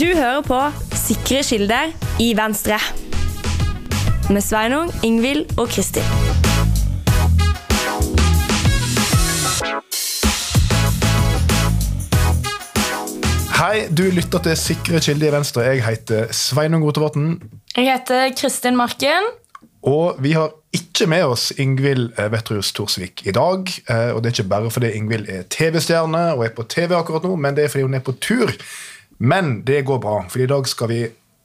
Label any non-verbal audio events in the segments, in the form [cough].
Du hører på Sikre kilder i Venstre. Med Sveinung, Ingvild og Kristin. Hei, du lytter til Sikre kilder i Venstre. Jeg heter Sveinung Rotevatn. Jeg heter Kristin Marken. Og vi har ikke med oss Ingvild eh, Wetrhus Thorsvik i dag. Eh, Og det er ikke bare fordi Ingvild er TV-stjerne og er på TV akkurat nå, men det er fordi hun er på tur. Men det går bra, for i dag skal vi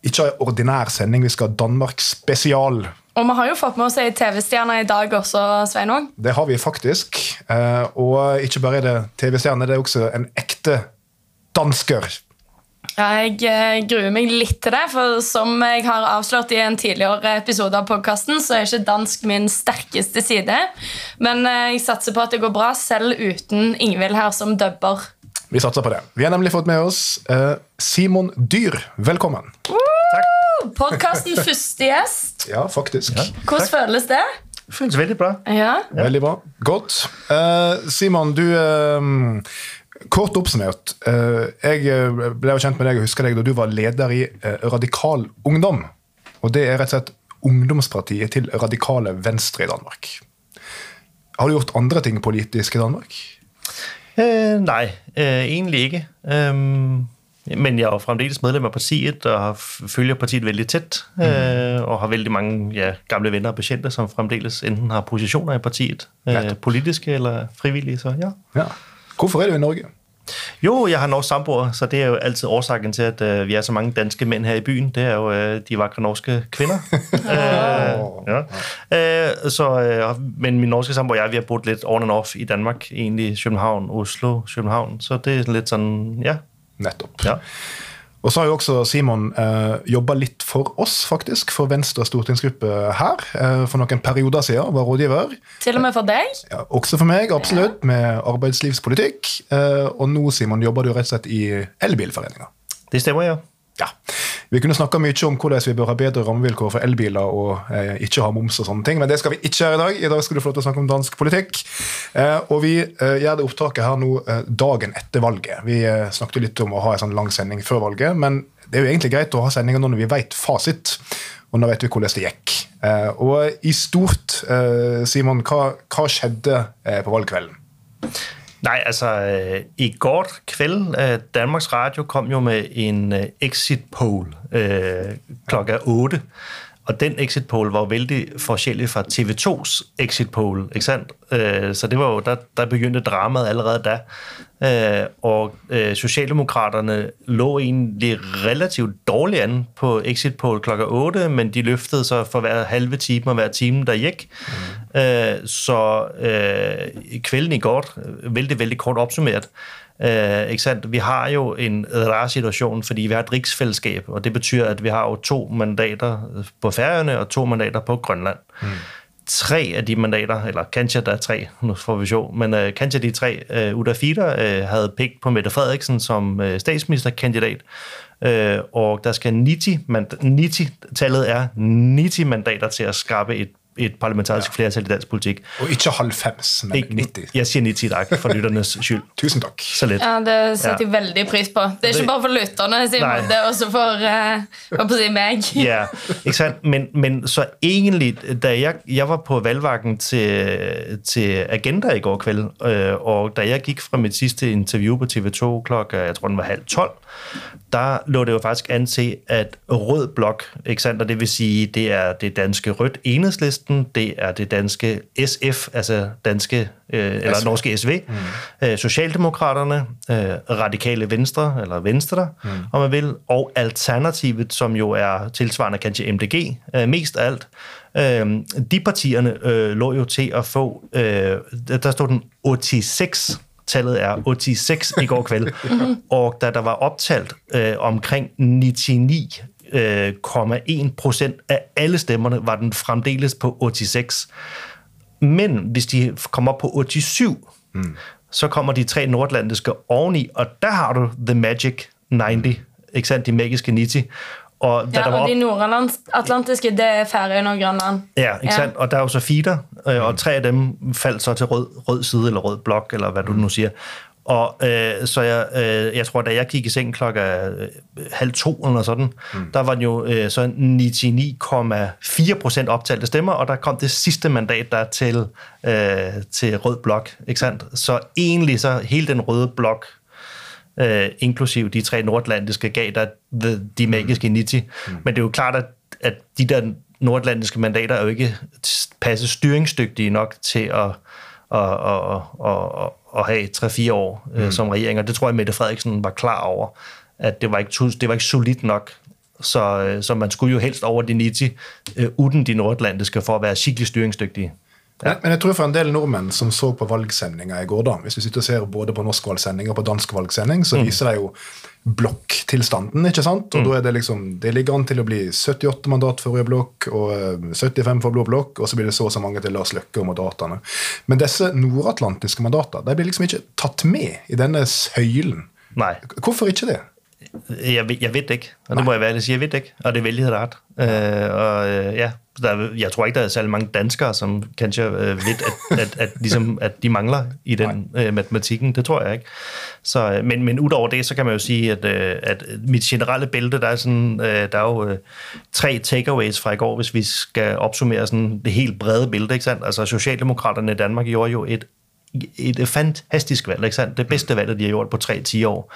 ikke ha ordinær sending, vi skal ha Danmark spesial. Og vi har jo fått med oss ei TV-stjerne i dag også, Sveinung. Det har vi faktisk. Eh, Og ikke bare er det TV-stjerne, det er også en ekte dansker. Ja, jeg eh, gruer meg litt til det, for som jeg har avslørt i en tidligere episode av podkasten, så er ikke dansk min sterkeste side. Men eh, jeg satser på at det går bra, selv uten Ingvild her som dubber. Vi satser på det. Vi har nemlig fått med oss eh, Simon Dyr. Velkommen. Podkastens første gjest. Ja, faktisk. Hvordan føles det? Føles veldig bra. Ja. Veldig bra. Godt. Eh, Simon, du eh, Kort oppsummert. eh, jeg ble jo kjent med deg og husker deg da du var leder i Radikal Ungdom. Og det er rett og slett ungdomspartiet til radikale venstre i Danmark. Har du gjort andre ting politisk i Danmark? Øh, nej, øh, egentlig ikke. Øhm, men jeg er jo fremdeles medlem af partiet, og følger partiet vældig tæt, øh, og har vældig mange ja, gamle venner og patienter, som fremdeles enten har positioner i partiet, øh, politiske eller frivillige, så ja. Ja. Du i Norge? Jo, jeg har norsk samboer, så det er jo altid årsagen til, at øh, vi er så mange danske mænd her i byen. Det er jo øh, de vakre norske kvinder. [laughs] øh, ja. øh, så, øh, men min norske samboer og jeg, vi har boet lidt on and off i Danmark, egentlig København, Oslo, København. Så det er lidt sådan, ja. Nettopp. ja. Og så har jo også Simon eh, jobba litt for oss, faktisk, for Venstres stortingsgruppe her. Eh, for noen perioder siden, var rådgiver. Til og med for deg. Ja, også for meg, absolutt, med arbeidslivspolitikk. Eh, og nå, Simon, jobber du rett og slett i Elbilforeninga. Det stemmer, ja. Ja. Vi kunne snakka mye om hvordan vi bør ha bedre rammevilkår for elbiler og eh, ikke ha moms og sånne ting, men det skal vi ikke gjøre i dag. I dag skal du få lov til å snakke om dansk politikk. Eh, og vi eh, gjør det opptaket her nå eh, dagen etter valget. Vi eh, snakket litt om å ha en sånn lang sending før valget, men det er jo egentlig greit å ha sendinger nå når vi vet fasit. Og nå vet vi hvordan det gikk. Eh, og i stort, eh, Simon, hva, hva skjedde eh, på valgkvelden? Nej, altså øh, i går kveld, øh, Danmarks Radio kom jo med en øh, exit poll øh, klokken 8. Og den exit poll var jo vældig forskellig fra TV2's exit poll, ikke sandt? Øh, så det var jo, der, der begyndte dramaet allerede da. Øh, og øh, Socialdemokraterne lå egentlig relativt dårligt an på exit poll klokken 8, men de løftede sig for hver halve time og hver time, der gik. Mm. Øh, så øh, kvelden i går, øh, vældig, vældig kort opsummeret, Øh, ikke sandt? Vi har jo en rar situation, fordi vi har et rigsfællesskab, og det betyder, at vi har jo to mandater på Færøerne og to mandater på Grønland. Mm. Tre af de mandater, eller kanskje der er tre, nu får vi sjov, men øh, kanskje de tre øh, ud af fire øh, havde pigt på Mette Frederiksen som øh, statsministerkandidat, øh, og der skal 90, mand- 90, tallet er 90 mandater til at skabe et, et parlamentarisk ja. flertal i dansk politik. Og ikke 90, men Ikke- 90. Jeg siger 90 tak for [laughs] lytternes skyld. Tusen takk. Så lidt. Ja, Det setter jeg veldig pris på. Det er ikke Det- bare for lytterne, Simon, Nei. det er også for, uh, for å si meg. Ja, ikke sant? Men, men så egentlig, da jeg, jeg var på valgvakken til, til Agenda i går kveld, øh, og da jeg gik fra mit sidste interview på TV2 klokken, jeg tror den var halv 12, der lå det jo faktisk an til, at Rød Blok, ikke sandt? Og det vil sige, det er det danske Rødt Enhedslisten, det er det danske SF, altså danske, øh, eller SV. norske SV, mm. øh, Socialdemokraterne, øh, Radikale Venstre, eller Venstre, mm. om man vil, og Alternativet, som jo er tilsvarende kanskje MDG, øh, mest af alt. Øh, de partierne øh, lå jo til at få, øh, der stod den 86 tallet er 86 i går kveld, [laughs] og da der var optalt øh, omkring 99 øh, 0,1 procent af alle stemmerne, var den fremdeles på 86. Men hvis de kommer op på 87, mm. så kommer de tre nordatlantiske oveni, og der har du The Magic 90, ikke sandt? De magiske 90. Og da Ja, der var og op, de nordatlantiske, det er Færøyene og Grønland. Ja, ikke Ja. sandt? Og der er jo så fire, øh, og tre af dem faldt så til rød, rød side, eller rød blok, eller hvad du nu siger. Og øh, så jeg, øh, jeg tror, da jeg gik i seng klokken øh, halv to eller sådan, mm. der var den jo øh, så 99,4 procent optalte stemmer, og der kom det sidste mandat der til, øh, til Rød Blok, ikke sandt? Så egentlig så hele den røde blok, øh, inklusiv de tre nordatlantiske, gav der de, de magiske 90. Mm. Men det er jo klart, at, at de der nordatlantiske mandater er jo ikke passe styringsdygtige nok til at, at, at, at, at have 3-4 år øh, mm. som regering, og det tror jeg, Mette Frederiksen var klar over, at det var ikke, det var ikke solidt nok, så, øh, så man skulle jo helst over de 90 øh, uden de nordatlantiske for at være skikkelig styringsdygtige. Ja. Men, men jeg tror for en del nordmenn som så på valgsendinger i går, da, hvis vi sitter og ser både på norsk valgsending og på dansk valgsending, så mm. viser det jo blokktilstanden. ikke sant? Og mm. da er Det liksom, det ligger an til å bli 78 mandat for rød blokk og 75 eh, for blå blokk, og så blir det så og så mange til Lars Løkke og mandatene. Men disse nordatlantiske mandatene de blir liksom ikke tatt med i denne søylen. Nei. Hvorfor ikke det? Jeg, jeg vet ikke, og det må jeg være ærlig sige. Jeg vet ikke, og det er veldig rart. Uh, og uh, ja, der, jeg tror ikke, der er særlig mange danskere, som kanskje uh, ved, at, at, at, ligesom, at de mangler i den uh, matematikken. Det tror jeg ikke. Så, uh, men, men udover det, så kan man jo sige, at, uh, at mit generelle bælte, der er, sådan, uh, der er jo uh, tre takeaways fra i går, hvis vi skal opsummere sådan det helt brede billede. Ikke sandt? Altså Socialdemokraterne i Danmark gjorde jo et et fantastisk valg, ikke sandt? Det bedste valg, de har gjort på 3-10 år.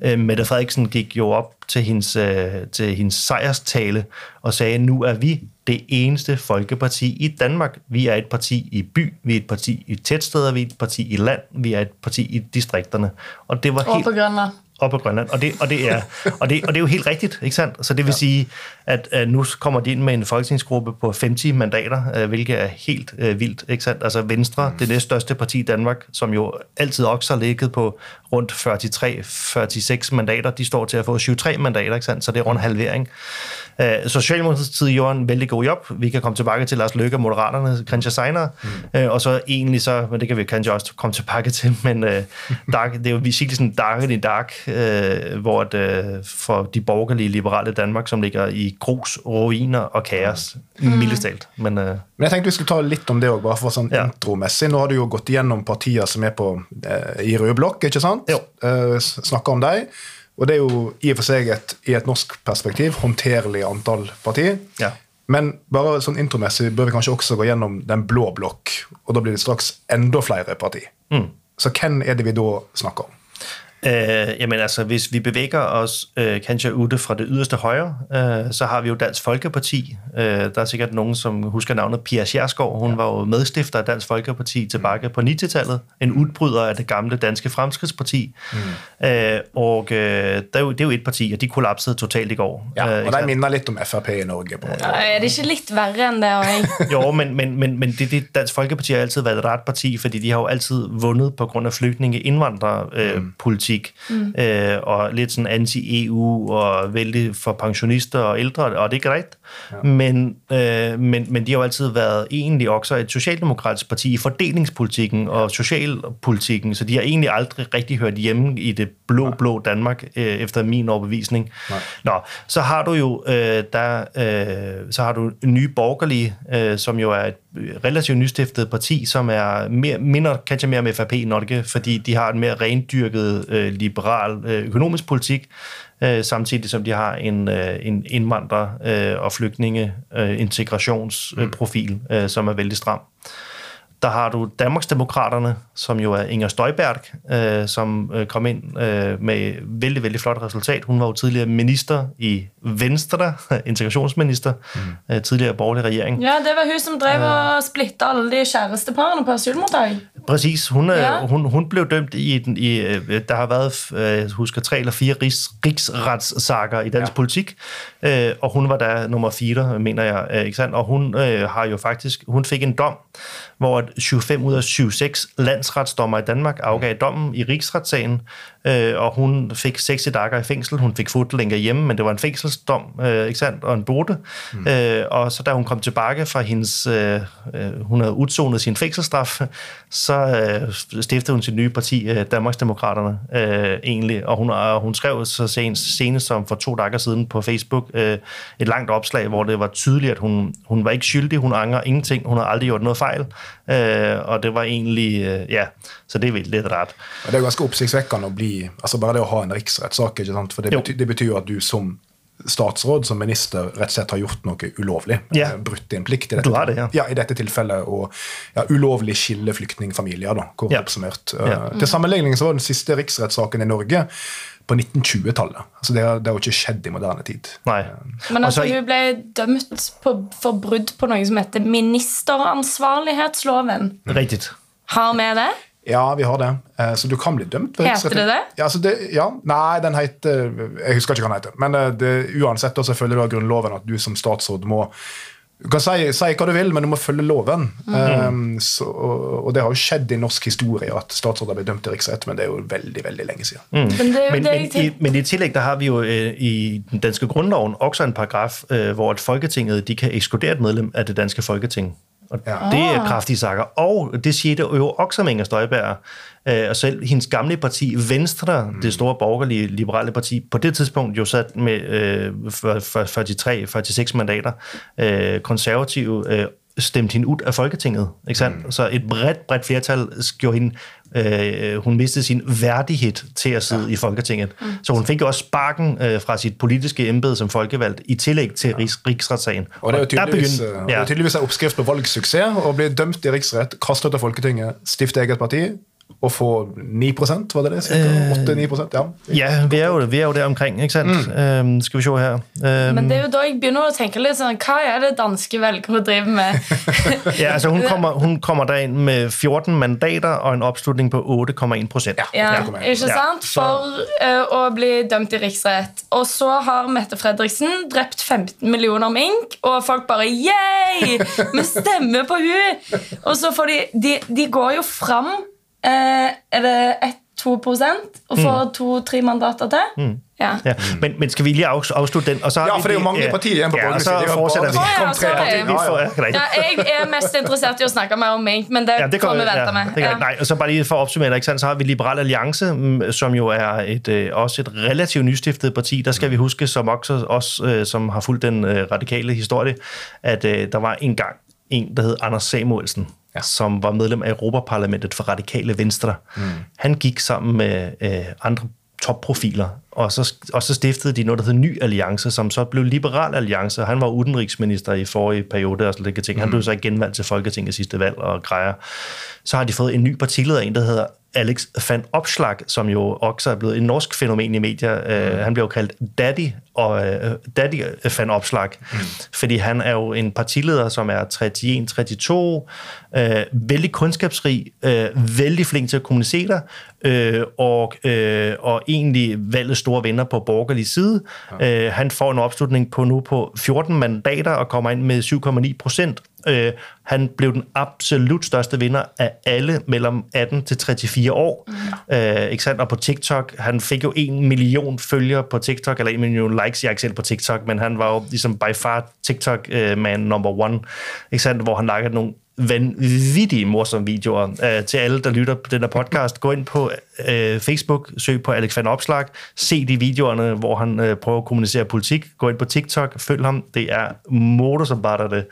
Mm. Øh, Mette Frederiksen gik jo op til hendes, øh, til hendes sejrstale og sagde, nu er vi det eneste folkeparti i Danmark. Vi er et parti i by, vi er et parti i tætsteder, vi er et parti i land, vi er et parti i distrikterne. Og det var helt... på Grønland op på Grønland. Og det, og det, er, og det, og det er jo helt rigtigt, ikke sandt? Så det vil ja. sige, at, at nu kommer de ind med en folketingsgruppe på 50 mandater, øh, hvilket er helt uh, vildt, ikke sandt? Altså Venstre, mm. det næststørste parti i Danmark, som jo altid også har ligget på rundt 43-46 mandater, de står til at få 23 mandater, ikke sandt? Så det er rundt halvering. Uh, Socialdemokratiet gjorde en vældig god job. Vi kan komme tilbage til Lars Løkke og Moderaterne, kanskje senere. Mm. Og så egentlig så, men det kan vi kanskje også komme tilbage til, [laughs] men uh, dark, det er jo virkelig sådan dark the dark, uh, hvor det, for de borgerlige liberale Danmark, som ligger i grus, ruiner og kaos, mm. mildestalt. Men, uh, men jeg tenkte vi skulle ta litt om det også, bare for sånn ja. intromessig. Nå har du jo gått igjennom partier som er på, uh, i rød blokk, ikke sant? Jo. Uh, snakker om dem. Og det er jo i og for seg et, i et norsk perspektiv håndterlig antall partier. Ja. Men bare sånn intromessig bør vi kanskje også gå gjennom den blå blokk. Og da blir det straks enda flere partier. Mm. Så hvem er det vi da snakker om? Øh, jamen altså, hvis vi bevæger os øh, kanskje ute fra det yderste højre, øh, så har vi jo Dansk Folkeparti. Øh, der er sikkert nogen, som husker navnet Pia Sjersgaard. Hun ja. var jo medstifter af Dansk Folkeparti tilbage på 90-tallet. En udbryder af det gamle Danske Fremskridsparti. Mm. Øh, og øh, det, er jo, det er jo et parti, og de kollapsede totalt i går. Ja, øh, og der minder lidt om FRP i Norge. På. Ja, er det ikke lidt værre end det? [laughs] jo, men, men, men, men det, det, Dansk Folkeparti har altid været et ret parti, fordi de har jo altid vundet på grund af flygtninge indvandrere øh, mm. politik politik, mm. øh, og lidt sådan anti-EU, og vældig for pensionister og ældre, og det er greit. Ja. Men, øh, men, men de har jo altid været egentlig også et socialdemokratisk parti i fordelingspolitikken og socialpolitikken, så de har egentlig aldrig rigtig hørt hjemme i det blå-blå Danmark, øh, efter min overbevisning. Nej. Nå, så har du jo øh, der, øh, så har du nye borgerlige, øh, som jo er et relativt nystiftet parti, som er mere, minder kanskje mere om FRP Norge, fordi de har en mere rendyrket øh, liberal øh, økonomisk politik, øh, samtidig som de har en, øh, en indvandrer- øh, og flygtninge øh, integrationsprofil, øh, som er vældig stram. Der har du Danmarksdemokraterne, som jo er Inger Støjberg, øh, som øh, kom ind øh, med vældig, vældig flot resultat. Hun var jo tidligere minister i Venstre, [laughs] integrationsminister, mm. øh, tidligere borgerlig regering. Ja, det var hun, som drev og øh. splitte alle de kæresteparerne på asylmodtag. Præcis. Hun, øh, ja. hun, hun blev dømt i, den, i øh, der har været, jeg husker, tre eller fire rigs, rigsretssager i dansk ja. politik, og hun var der nummer fire, mener jeg, ikke sandt? Og hun øh, har jo faktisk, hun fik en dom, hvor 25 ud af 76 landsretsdommer i Danmark afgav dommen i rigsretssagen, øh, og hun fik 60 dage i fængsel. Hun fik fodlænker hjemme, men det var en fængselsdom, øh, ikke sandt, og en bote. Mm. Øh, og så da hun kom tilbage fra hendes, øh, øh, hun havde udsonet sin fængselsstraf, så øh, stiftede hun sit nye parti, øh, Danmarksdemokraterne, øh, egentlig, og hun, og hun skrev så senest, senest som for to dage siden på Facebook øh, et langt opslag, hvor det var tydeligt, at hun, hun var ikke skyldig, hun angrer ingenting, hun har aldrig gjort noget fejl, øh, og det var egentlig, øh, ja, så det er lidt rart. Og det er ganske oppsiktsvekkende å bli altså Bare det å ha en riksrettssak, ikke sant? for det betyr, det betyr jo at du som statsråd, som minister, rett og slett har gjort noe ulovlig. Eh, Brutt din plikt. I dette, det, ja. ja. I dette tilfellet å ja, ulovlig skille flyktningfamilier, da, kort Ja. oppsummert. Ja. Eh, Til sammenligning så var den siste riksrettssaken i Norge på 1920-tallet. Altså det, har- det har jo ikke skjedd i moderne tid. Nej. Men Og altså, så- hun ble dømt på, for brudd på noe som heter ministeransvarlighetsloven. Rigtigt. Har vi det? Ja, vi har det. Eh, Så du kan bli dømt. ved Heter det det? Ja, altså det? Ja, Nei, den heter Jeg husker ikke hva den heter. Men eh, det, uansett så følger det av Grunnloven at du som statsråd må Du kan si, si hva du vil, men du må følge loven. Mhm. Eh, så, og, og det har jo skjedd i norsk historie at statsråder blir dømt i riksrett, men det er jo veldig veldig lenge siden. Men det Men, det men, i, men i tillæg, der har vi jo øh, i den danske grundloven også en paragraf, øh, hvor at Folketinget de kan ekskludere et medlem af det danske Folketing. Og Ja. det er kraftige sager. Og det siger det jo også om Inger Støjberg. Øh, og selv hendes gamle parti, Venstre, mm. det store borgerlige liberale parti, på det tidspunkt jo sat med øh, 43-46 mandater. Øh, konservative øh, stemte hende ud af Folketinget. Ikke sandt? Mm. Så et bredt, bredt flertal gjorde hende, øh, hun mistede sin værdighed til at sidde ja. i Folketinget. Mm. Så hun fik også sparken øh, fra sit politiske embede som folkevalgt, i tillæg til ja. rigsretssagen. Og det er jo der tydeligvis, begyndte- eh, det er tydeligvis en oppskrift på valgsuksess å bli dømt i riksrett, kastet av Folketinget, stifte eget parti og få 9 var det det? Cirka? 8-9% Ja. Ja, vi er jo, vi er jo der omkring, ikke sandt? Mm. Øhm, skal vi se her. Øhm, Men det er jo da jeg begynner å tenke litt sånn Hva er det danske velgere driver med? [laughs] ja, altså hun kommer, hun kommer derind med 14 mandater og en opslutning på 8,1 procent. Ja. Ja, ikke Ja, sant? så- For eh, å bli dømt i riksrett. Og så har Mette Fredriksen drept 15 millioner mink, og folk bare Yay! [laughs] Vi stemmer på hun! Og så får de De, de går jo fram Er det 1-2% og får to-tre mandater til? Ja. Ja, men, men skal vi lige af, afslutte den? Og så Ja, for det er jo mange partier igjen på ja, borgerlig så side. Det er jo fortsætter vi. Å, ja, sorry. Ja, ja. Ja, jeg er mest interessert i å snakke mer om mink, men det, Ja, det kan vi vente ja, med. Det kan, Ja. Nej, og så bare lige for at opsummere, ikke så har vi Liberal Alliance, mm, som jo er et, øh, også et relativt nystiftet parti. Der skal vi huske, som også os, øh, som har fulgt den radikale historie, at der var engang en, der hed Anders Samuelsen, ja. som var medlem af Europaparlamentet for Radikale Venstre. Mm. Han gik sammen med øh, andre topprofiler, og så, og så stiftede de noget, der hed Ny Alliance, som så blev Liberal Alliance. Han var udenrigsminister i forrige periode, og sådan lidt ting. Han blev så ikke genvalgt til Folketinget sidste valg og grejer. Så har de fået en ny partileder, en der hedder Alex van Opslag, som jo også er blevet en norsk fænomen i medier. Mm. Uh, han bliver jo kaldt Daddy, og uh, Daddy van Opslag, mm. fordi han er jo en partileder, som er 31-32, uh, vældig kundskabsrig, uh, vældig flink til at kommunicere, uh, og, uh, og egentlig valgets store venner på borgerlig side. Ja. Uh, han får en opslutning på nu på 14 mandater og kommer ind med 7,9 procent. Øh, han blev den absolut største vinder af alle mellem 18 til 34 år. Mm. Øh, ikke sandt? Og på TikTok, han fik jo en million følgere på TikTok, eller en million likes, jeg ikke selv på TikTok, men han var jo ligesom by far TikTok-man number one, ikke sandt? hvor han lagde nogle vanvittige morsomme videoer øh, til alle, der lytter på den her podcast. Gå ind på øh, Facebook, søg på Alex van Opslag, se de videoerne, hvor han øh, prøver at kommunicere politik. Gå ind på TikTok, følg ham. Det er motor som bare det.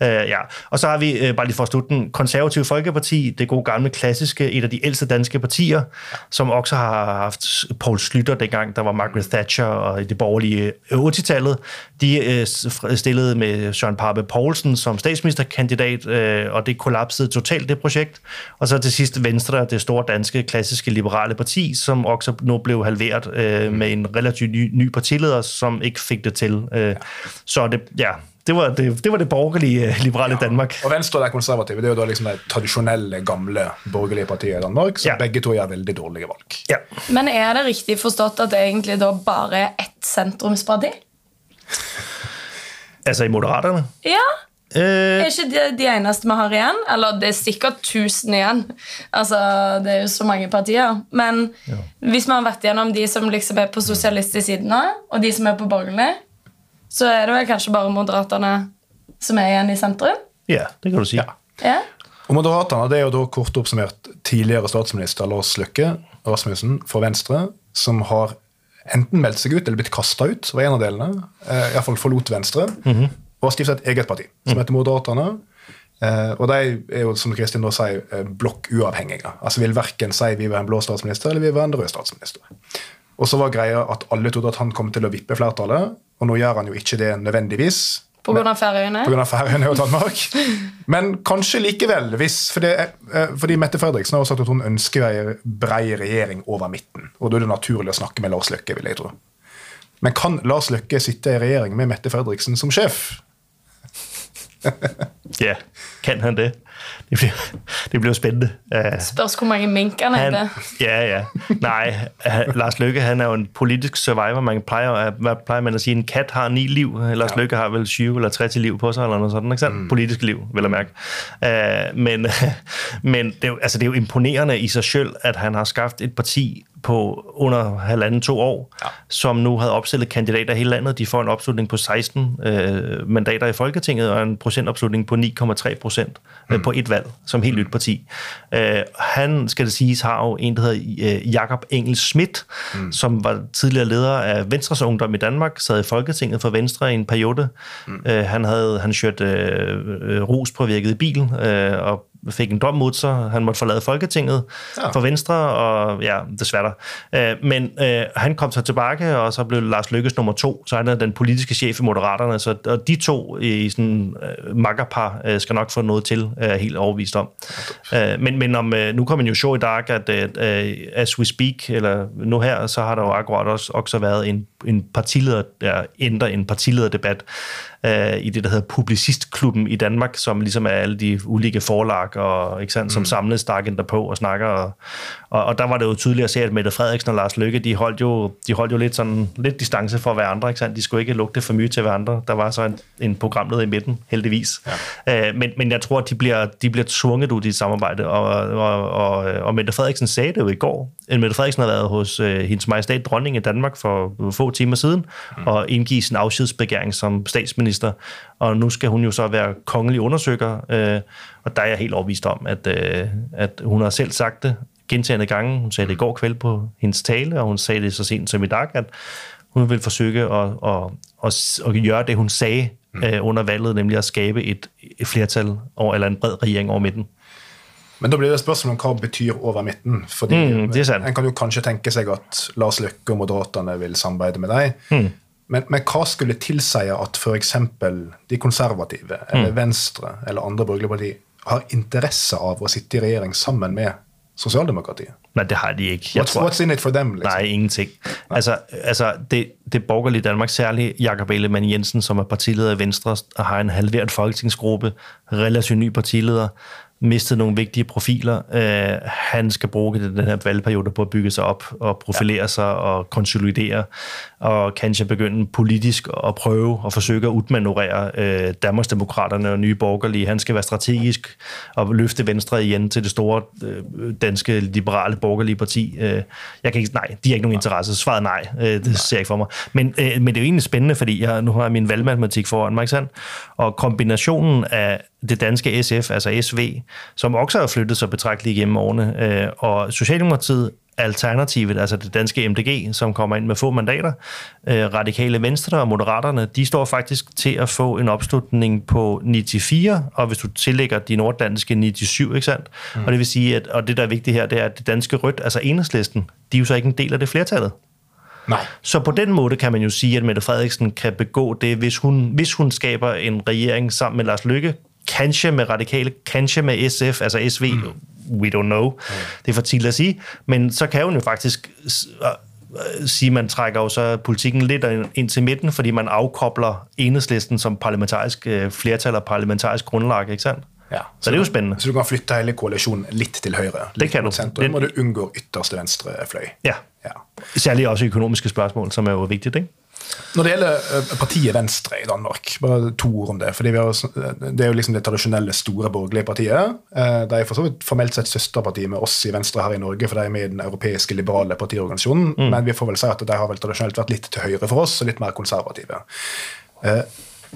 Ja. Øh, ja. Og så har vi, øh, bare lige for at slutte den, Konservative Folkeparti, det gode gamle klassiske, et af de ældste danske partier, som også har haft Poul Slytter dengang, der var Margaret Thatcher og i det borgerlige øh, 80-tallet. De øh, stillede med Søren Pape Poulsen som statsministerkandidat, øh, og det kollapsede totalt, det projekt. Og så til sidst Venstre, det store danske, klassiske liberale parti, som også nu blev halveret øh, med en relativt ny, ny partileder, som ikke fik det til. Øh, så det, ja, det var det, det, var det borgerlige øh, liberale ja. Danmark. Og Venstre og de konservative det er jo da liksom de tradisjonelle, gamle borgerlige partiene i Danmark, som Ja. begge to gjør veldig dårlige valg. Ja. Men er det riktig forstått at det egentlig da bare er ett sentrumsparti? Altså i Moderaterne? Ja. Er Øh, ikke det de eneste vi har igjen? Eller det er sikkert 1000 igjen. Altså, Det er jo så mange partier. Men hvis vi har vært gjennom de som liksom er på sosialistisk side nå, og de som er på borgerlig, så er det vel kanskje bare Moderaterne som er igjen i sentrum? ja, det kan du sige. Ja. Og Moderaterne det er jo da kort oppsummert tidligere statsminister Lars Løkke Rasmussen fra Venstre, som har enten meldt seg ut eller blitt kasta ut, var en av delene. Eh, Iallfall forlot Venstre. Og har stiftet et eget parti, som heter Moderaterne. Eh, og de er jo, som Kristin da sier, eh, blokkuavhengige. Altså vil verken si vi vil ha en blå statsminister eller vi vil ha en rød statsminister. Og så var greia at alle trodde at han kom til å vippe flertallet, og nå gjør han jo ikke det nødvendigvis. På grunn av Færøyene? På grunn av Færøyene og Danmark. [laughs] Men kanskje likevel, hvis, for det, eh, fordi Mette Fredriksen har sagt at hun ønsker en brei regjering over midten. Og da er det naturlig å snakke med Lars Løkke, vil jeg tro. Men kan Lars Løkke sitte i regjering med Mette Fredriksen som sjef? Ja, kan han det? Det bliver, det bliver spændende. Spørs hvor mange mink han han, heter. ja, ja. Nej, Lars Løkke, han er jo en politisk survivor. Man plejer, hvad plejer man at sige? En kat har ni liv. Lars ja. Løkke har vel 20 eller 30 liv på sig, eller noget sådan, ikke sandt? Mm. Politisk liv, vil jeg mærke. Uh, men [laughs] men det, er jo, altså, det er jo imponerende i sig selv, at han har skabt et parti på under halvanden to år, ja. som nu havde opstillet kandidater i hele landet. De får en opslutning på 16 øh, mandater i Folketinget og en procentopslutning på 9,3 procent øh, på et valg, som helt nyt parti. Øh, han, skal det siges, har jo en, der hedder øh, Jakob Engel Schmidt, mm. som var tidligere leder af Venstres Ungdom i Danmark, sad i Folketinget for Venstre i en periode. Mm. Øh, han havde han kørte øh, øh, ruspåvirket bil øh, og fik en dom mod sig. Han måtte forlade Folketinget ja. for Venstre, og ja, desværre. Øh, men øh, han kom så tilbage, og så blev Lars Lykkes nummer to, så han er den politiske chef i Moderaterne, så og de to i sådan øh, makkerpar øh, skal nok få noget til, er jeg helt overvist om. Øh, men, men om, øh, nu kommer jo show i dag, at øh, as we speak, eller nu her, så har der jo akkurat også, også været en, en partileder, der ændrer en partilederdebat, øh, i det, der hedder Publicistklubben i Danmark, som ligesom er alle de ulike forlag, og, ikke sandt, som mm. samles der på og snakker. Og, og, og der var det jo tydeligt at se, at Mette Frederiksen og Lars Løkke, de holdt jo, de holdt jo lidt, sådan, lidt distance for hverandre. Ikke sandt? De skulle ikke lugte for mye til hverandre. Der var så en, en programleder i midten, heldigvis. Ja. Øh, men, men jeg tror, at de bliver, de bliver tvunget ud i et samarbejde, og, og, og, og Mette Frederiksen sagde det jo i går. Mette Frederiksen har været hos øh, hendes majestæt dronning i Danmark for få timer siden, mm. og indgive sin afskedsbegæring som statsminister og nu skal hun jo så være kongelig undersøger, øh, og der er jeg helt overvist om, at, øh, at hun har selv sagt det gentagende gange. Hun sagde det i går kvæld på hendes tale, og hun sagde det så sent som i dag, at hun vil forsøge at, at, at, at gøre det, hun sagde øh, under valget, nemlig at skabe et, et flertal over, eller en bred regering over midten. Men da blir det spørsmål om hva betyr over midten. fordi Mm. En kan jo kanskje tenke seg at Lars Løkke og Moderaterne vil samarbeide med deg. Mm. Men, men hva skulle tilsi at f.eks. de konservative, eller Venstre eller andre borgerlige partier har interesse av å sitte i regjering sammen med sosialdemokratiet? Nej, det har de ikke. Jeg What's, tror, what's in it for them? Liksom? Nej, ingenting. Altså, altså det, det borgerlige Danmark, særligt Jakob Ellemann Jensen, som er partileder i Venstre, og har en halveret folketingsgruppe, relativt ny partileder, mistet nogle vigtige profiler. Øh, han skal bruge den her valgperiode på at bygge sig op og profilere ja. sig og konsolidere, og kanskje begynde politisk at prøve at forsøge at udmanøvrere øh, Danmarksdemokraterne og nye borgerlige. Han skal være strategisk og løfte Venstre igen til det store øh, danske liberale borgerlige parti. Øh, jeg kan ikke, nej, de har ikke nogen interesse. Svaret nej, øh, det nej. ser jeg ikke for mig. Men, øh, men det er jo egentlig spændende, fordi jeg nu har jeg min valgmatematik foran mig, ikke sandt? Og kombinationen af det danske SF, altså SV, som også har flyttet sig betragteligt igennem årene, øh, og Socialdemokratiet, Alternativet, altså det danske MDG, som kommer ind med få mandater, øh, Radikale Venstre og Moderaterne, de står faktisk til at få en opslutning på 94, og hvis du tillægger de norddanske 97, ikke sandt? Mm. Og det vil sige, at og det der er vigtigt her, det er, at det danske rødt, altså enhedslisten, de er jo så ikke en del af det flertallet. Nej. Så på den måde kan man jo sige, at Mette Frederiksen kan begå det, hvis hun, hvis hun skaber en regering sammen med Lars Lykke, kanskje med radikale, kanskje med SF, altså SV, mm. we don't know, mm. det er for tidligt at sige, men så kan hun jo faktisk s- øh, sige, man trækker jo så politikken lidt ind til midten, fordi man afkobler enhedslisten som parlamentarisk øh, flertal og parlamentarisk grundlag, ikke sandt? Ja, Så det er jo spændende. Så du kan flytte hele koalisjonen litt til høyre. Det kan du. Sentrum, Det- og du unngår ytterste venstre fløy. Ja, Ja. særligt også økonomiske spørgsmål, som er jo vigtigt, ikke? Når det gjelder eh, partiet Venstre i Danmark, bare to ord om det. fordi vi har, s- Det er jo liksom det tradisjonelle store borgerlige partiet. Eh, De er for så vidt formelt sett søsterparti med oss i Venstre her i Norge, for de er med i den europeiske liberale partiorganisasjonen. Men vi får vel si at de har vel tradisjonelt vært litt til høyre for oss og litt mer konservative. Eh,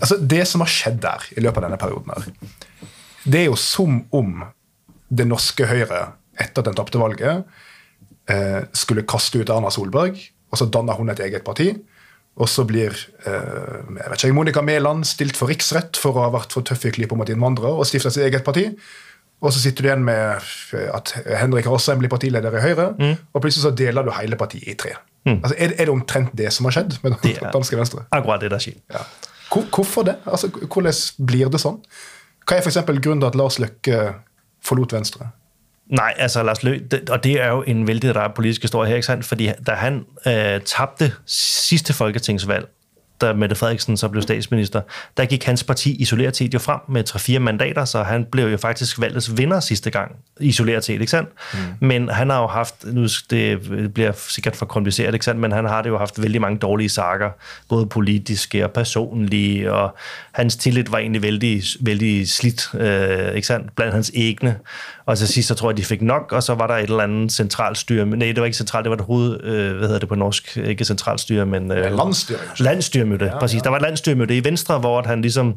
altså Det som har skjedd der i løpet av denne perioden, her, det er jo som om det norske Høyre, etter at den tapte valget, eh, skulle kaste ut Erna Solberg, og så danner hun et eget parti. Og så blir eh, jeg vet ikke, Monica Mæland stilt for riksrett for å ha vært for tøff i klypa mot innvandrere og stifta sitt eget parti. Og så sitter du igjen med eh, at Henrik Asheim blir partileder i Høyre, og plutselig så deler du hele partiet i tre. Altså, er, er det omtrent det som har skjedd med Det danske Venstre? Akkurat det, der skjer. Ja. Hvor, hvorfor det? Altså, hvordan blir det sånn? Hva er eksempel grunnen til at Lars Løkke forlot Venstre? Nej, altså Lars Løkke, det, og det er jo en vældig rar politisk historie her, ikke sandt? Fordi da han øh, tabte sidste folketingsvalg, da Mette Frederiksen så blev statsminister, der gik hans parti isoleret set jo frem med 3-4 mandater, så han blev jo faktisk valgets vinder sidste gang, isoleret set, ikke sandt? Mm. Men han har jo haft, nu det bliver sikkert for kompliceret, ikke sandt? Men han har det jo haft vældig mange dårlige sager, både politiske og personlige, og hans tillid var egentlig vældig, vældig slidt, øh, ikke sandt? Blandt hans egne. Og til sidst, så tror jeg, de fik nok, og så var der et eller andet centralstyre. Nej, det var ikke centralt, det var et hoved, øh, hvad hedder det på norsk? Ikke centralstyre, men... Øh, Landsstyre, kanskje? Landstyrmøde, ja, præcis. Ja. Der var et landstyrmøde i Venstre, hvor han ligesom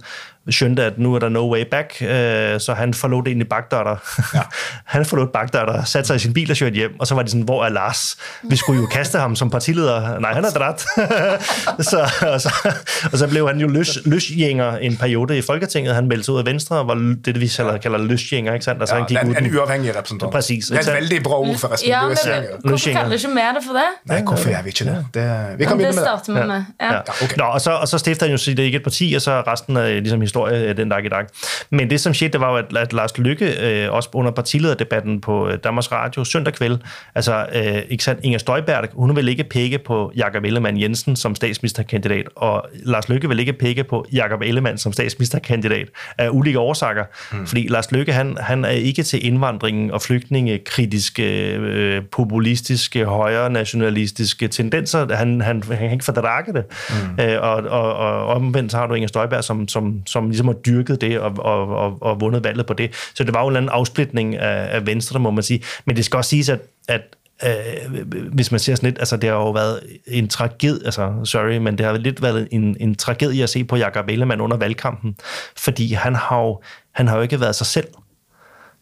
skønte, at nu er der no way back, øh, så han forlod det egentlig bagdører. Ja. [laughs] han forlod bagdører, satte sig i sin bil og kørte hjem, og så var de sådan, hvor er Lars? Vi skulle jo kaste ham som partileder. Nej, han er dræt. [laughs] så, og, så, og så blev han jo løs, løsgænger en periode i Folketinget. Han meldte sig ud af Venstre, og var det, vi kalder, kalder løsgænger, ikke sandt? Altså, Ja, han gik en, ud en uavhengig representant. Præcis, Det er veldig bra ord, forresten. Ja, men. Hvorfor kaller du ikke mer det for det? Nei, hvorfor gjør vi ikke det? det vi kan Det begynne med det. med. Ja. Ja. okay. Nå, og så, og så stifter han jo sit eget parti, og så er resten af ligesom, historie øh, den dag i dag. Men det, som skete, det var jo, at, at Lars Lykke, øh, også under partilederdebatten på øh, Danmarks Radio søndag kvæld, altså øh, ikke sandt, Inger Støjberg, hun vil ikke pege på Jakob Ellemann Jensen som statsministerkandidat, og Lars Lykke vil ikke pege på Jakob Ellemann som statsministerkandidat af ulike årsager. Mm. Fordi Lars Lykke, han, han er ikke til indvandringen og flygtningekritiske, øh, populistiske, højre nationalistiske tendenser. Han, han, han kan ikke fordrage det. Mm. Øh, Øh, og, og, og omvendt så har du Inger Støjberg, som, som, som ligesom har dyrket det og, og, og, og vundet valget på det. Så det var jo en eller anden afsplitning af, af Venstre, må man sige. Men det skal også siges, at, at øh, hvis man ser sådan lidt, altså det har jo været en tragedie, altså sorry, men det har lidt været en, en tragedie at se på Jakob Ellemann under valgkampen, fordi han har jo, han har jo ikke været sig selv.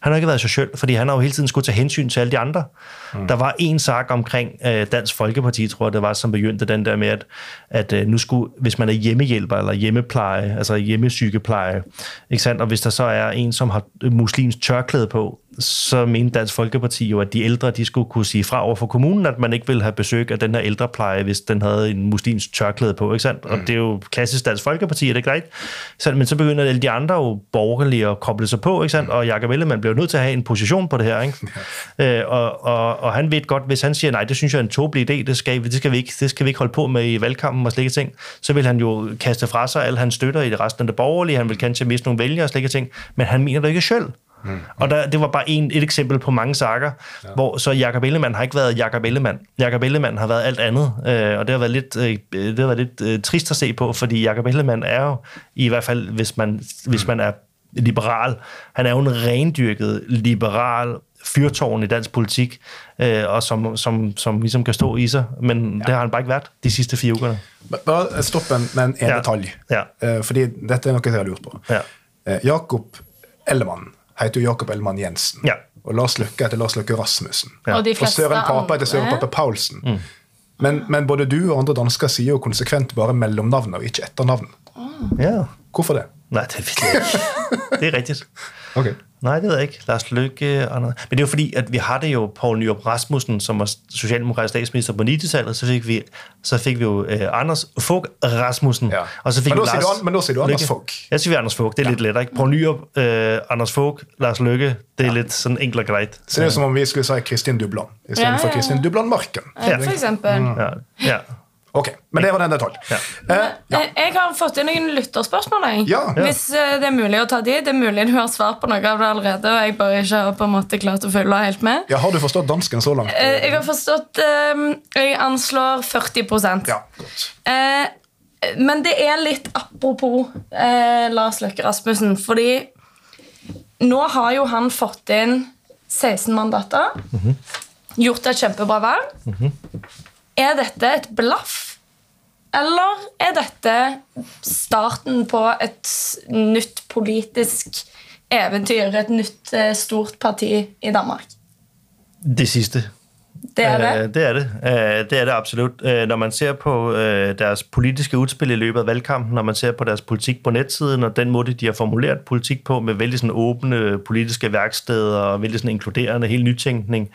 Han har ikke været social, fordi han har jo hele tiden skulle tage hensyn til alle de andre. Mm. Der var en sag omkring øh, Dansk Folkeparti, tror jeg det var, som begyndte den der med, at, at øh, nu skulle, hvis man er hjemmehjælper eller hjemmepleje, altså hjemmesygepleje, ikke sandt? og hvis der så er en, som har muslimsk tørklæde på, så mente Dansk Folkeparti jo, at de ældre, de skulle kunne sige fra over for kommunen, at man ikke ville have besøg af den her ældrepleje, hvis den havde en muslimsk tørklæde på, ikke sandt? Mm. Og det er jo klassisk Dansk Folkeparti, er det ikke rigtigt? Men så begynder alle de andre jo borgerlige at koble sig på, ikke sandt? Og Jakob Ellemann bliver nødt til at have en position på det her, ikke? øh, og, og, og han ved godt, hvis han siger, nej, det synes jeg er en tåbelig idé, det skal, det skal, vi, ikke, det skal vi ikke holde på med i valgkampen og slikke ting, så vil han jo kaste fra sig alle hans støtter i det resten af det borgerlige, han vil kanskje miste nogle vælgere og slikke ting, men han mener det ikke selv. Mm. Og der, det var bare en, et eksempel på mange sager, ja. hvor så Jakob Ellemann har ikke været Jakob Ellemann. Jakob Ellemann har været alt andet, øh, og det har været lidt, øh, det har været lidt øh, trist at se på, fordi Jakob Ellemann er jo, i hvert fald hvis man, hvis man er liberal, han er jo en rendyrket liberal fyrtårn i dansk politik, øh, og som, som, som ligesom kan stå i sig, men ja. det har han bare ikke været de sidste fire uger. Bare stopp en, med en, en Ja. detalj, Ja. Eh, fordi dette er noe jeg har lurt på. Ja. Eh, Jakob Ellemann heter jo Jakob Ellemann Jensen, Ja. og Lars Løkke heter Lars Løkke Rasmussen. Ja. Og de Og Søren Pape heter Søren Pape Paulsen. Men, men både du og andre dansker sier jo konsekvent bare mellomnavn og ikke etternavn. ja. Hvorfor det? Nej, det ved jeg ikke. Det er rigtigt. Okay. Nej, det ved jeg ikke. Lars Løkke og noget. Men det er jo fordi, at vi har det jo Poul Nyrup Rasmussen, som var socialdemokratisk statsminister på 90-tallet, så fik vi, så fik vi jo øh, Anders Fogh Rasmussen. Ja. Og så fik Men vi nu siger Lars du men nu siger du Anders. Fogh. Jeg siger vi Anders Fogh, det er ja. lidt lettere, ikke? Poul Nyrup, øh, Anders Fogh, Lars Løkke, det er ja. lidt sådan enkelt og grejt. Så det er som om vi skulle si Kristin Dubland istedenfor Ja, ja, for ja. Kristin Dubland Marken. Ja, for eksempel. Ja, ja. Ok, Men det var den detalj. Ja. Eh, ja. Jeg jeg har fått inn noen lytterspørsmål. Jeg. Ja. Ja. Hvis eh, det er mulig å ta de. Det er mulig du har svart på noe av det allerede. Og jeg bare ikke har på en måte klart å følge helt med. ja, Har du forstått dansken så langt? Eh, Jeg har forstått eh, Jeg anslår 40% Ja, godt. eh, Men det er litt apropos eh, Lars Løkke Rasmussen, fordi nå har jo han fått inn 16 mandater. Gjort et kjempebra valg. Er dette et blaff? Eller er dette starten på et nytt politisk eventyr? Et nytt eh, stort parti i Danmark? Det sidste. Det er det. Øh, det er det. Øh, det er det absolut. Øh, Når man ser på øh, deres politiske udspil i løbet af valgkampen, når man ser på deres politik på netsiden, og den måde, de har formuleret politik på, med vældig sådan åbne politiske værksteder, og vældig sådan inkluderende, helt nytænkning,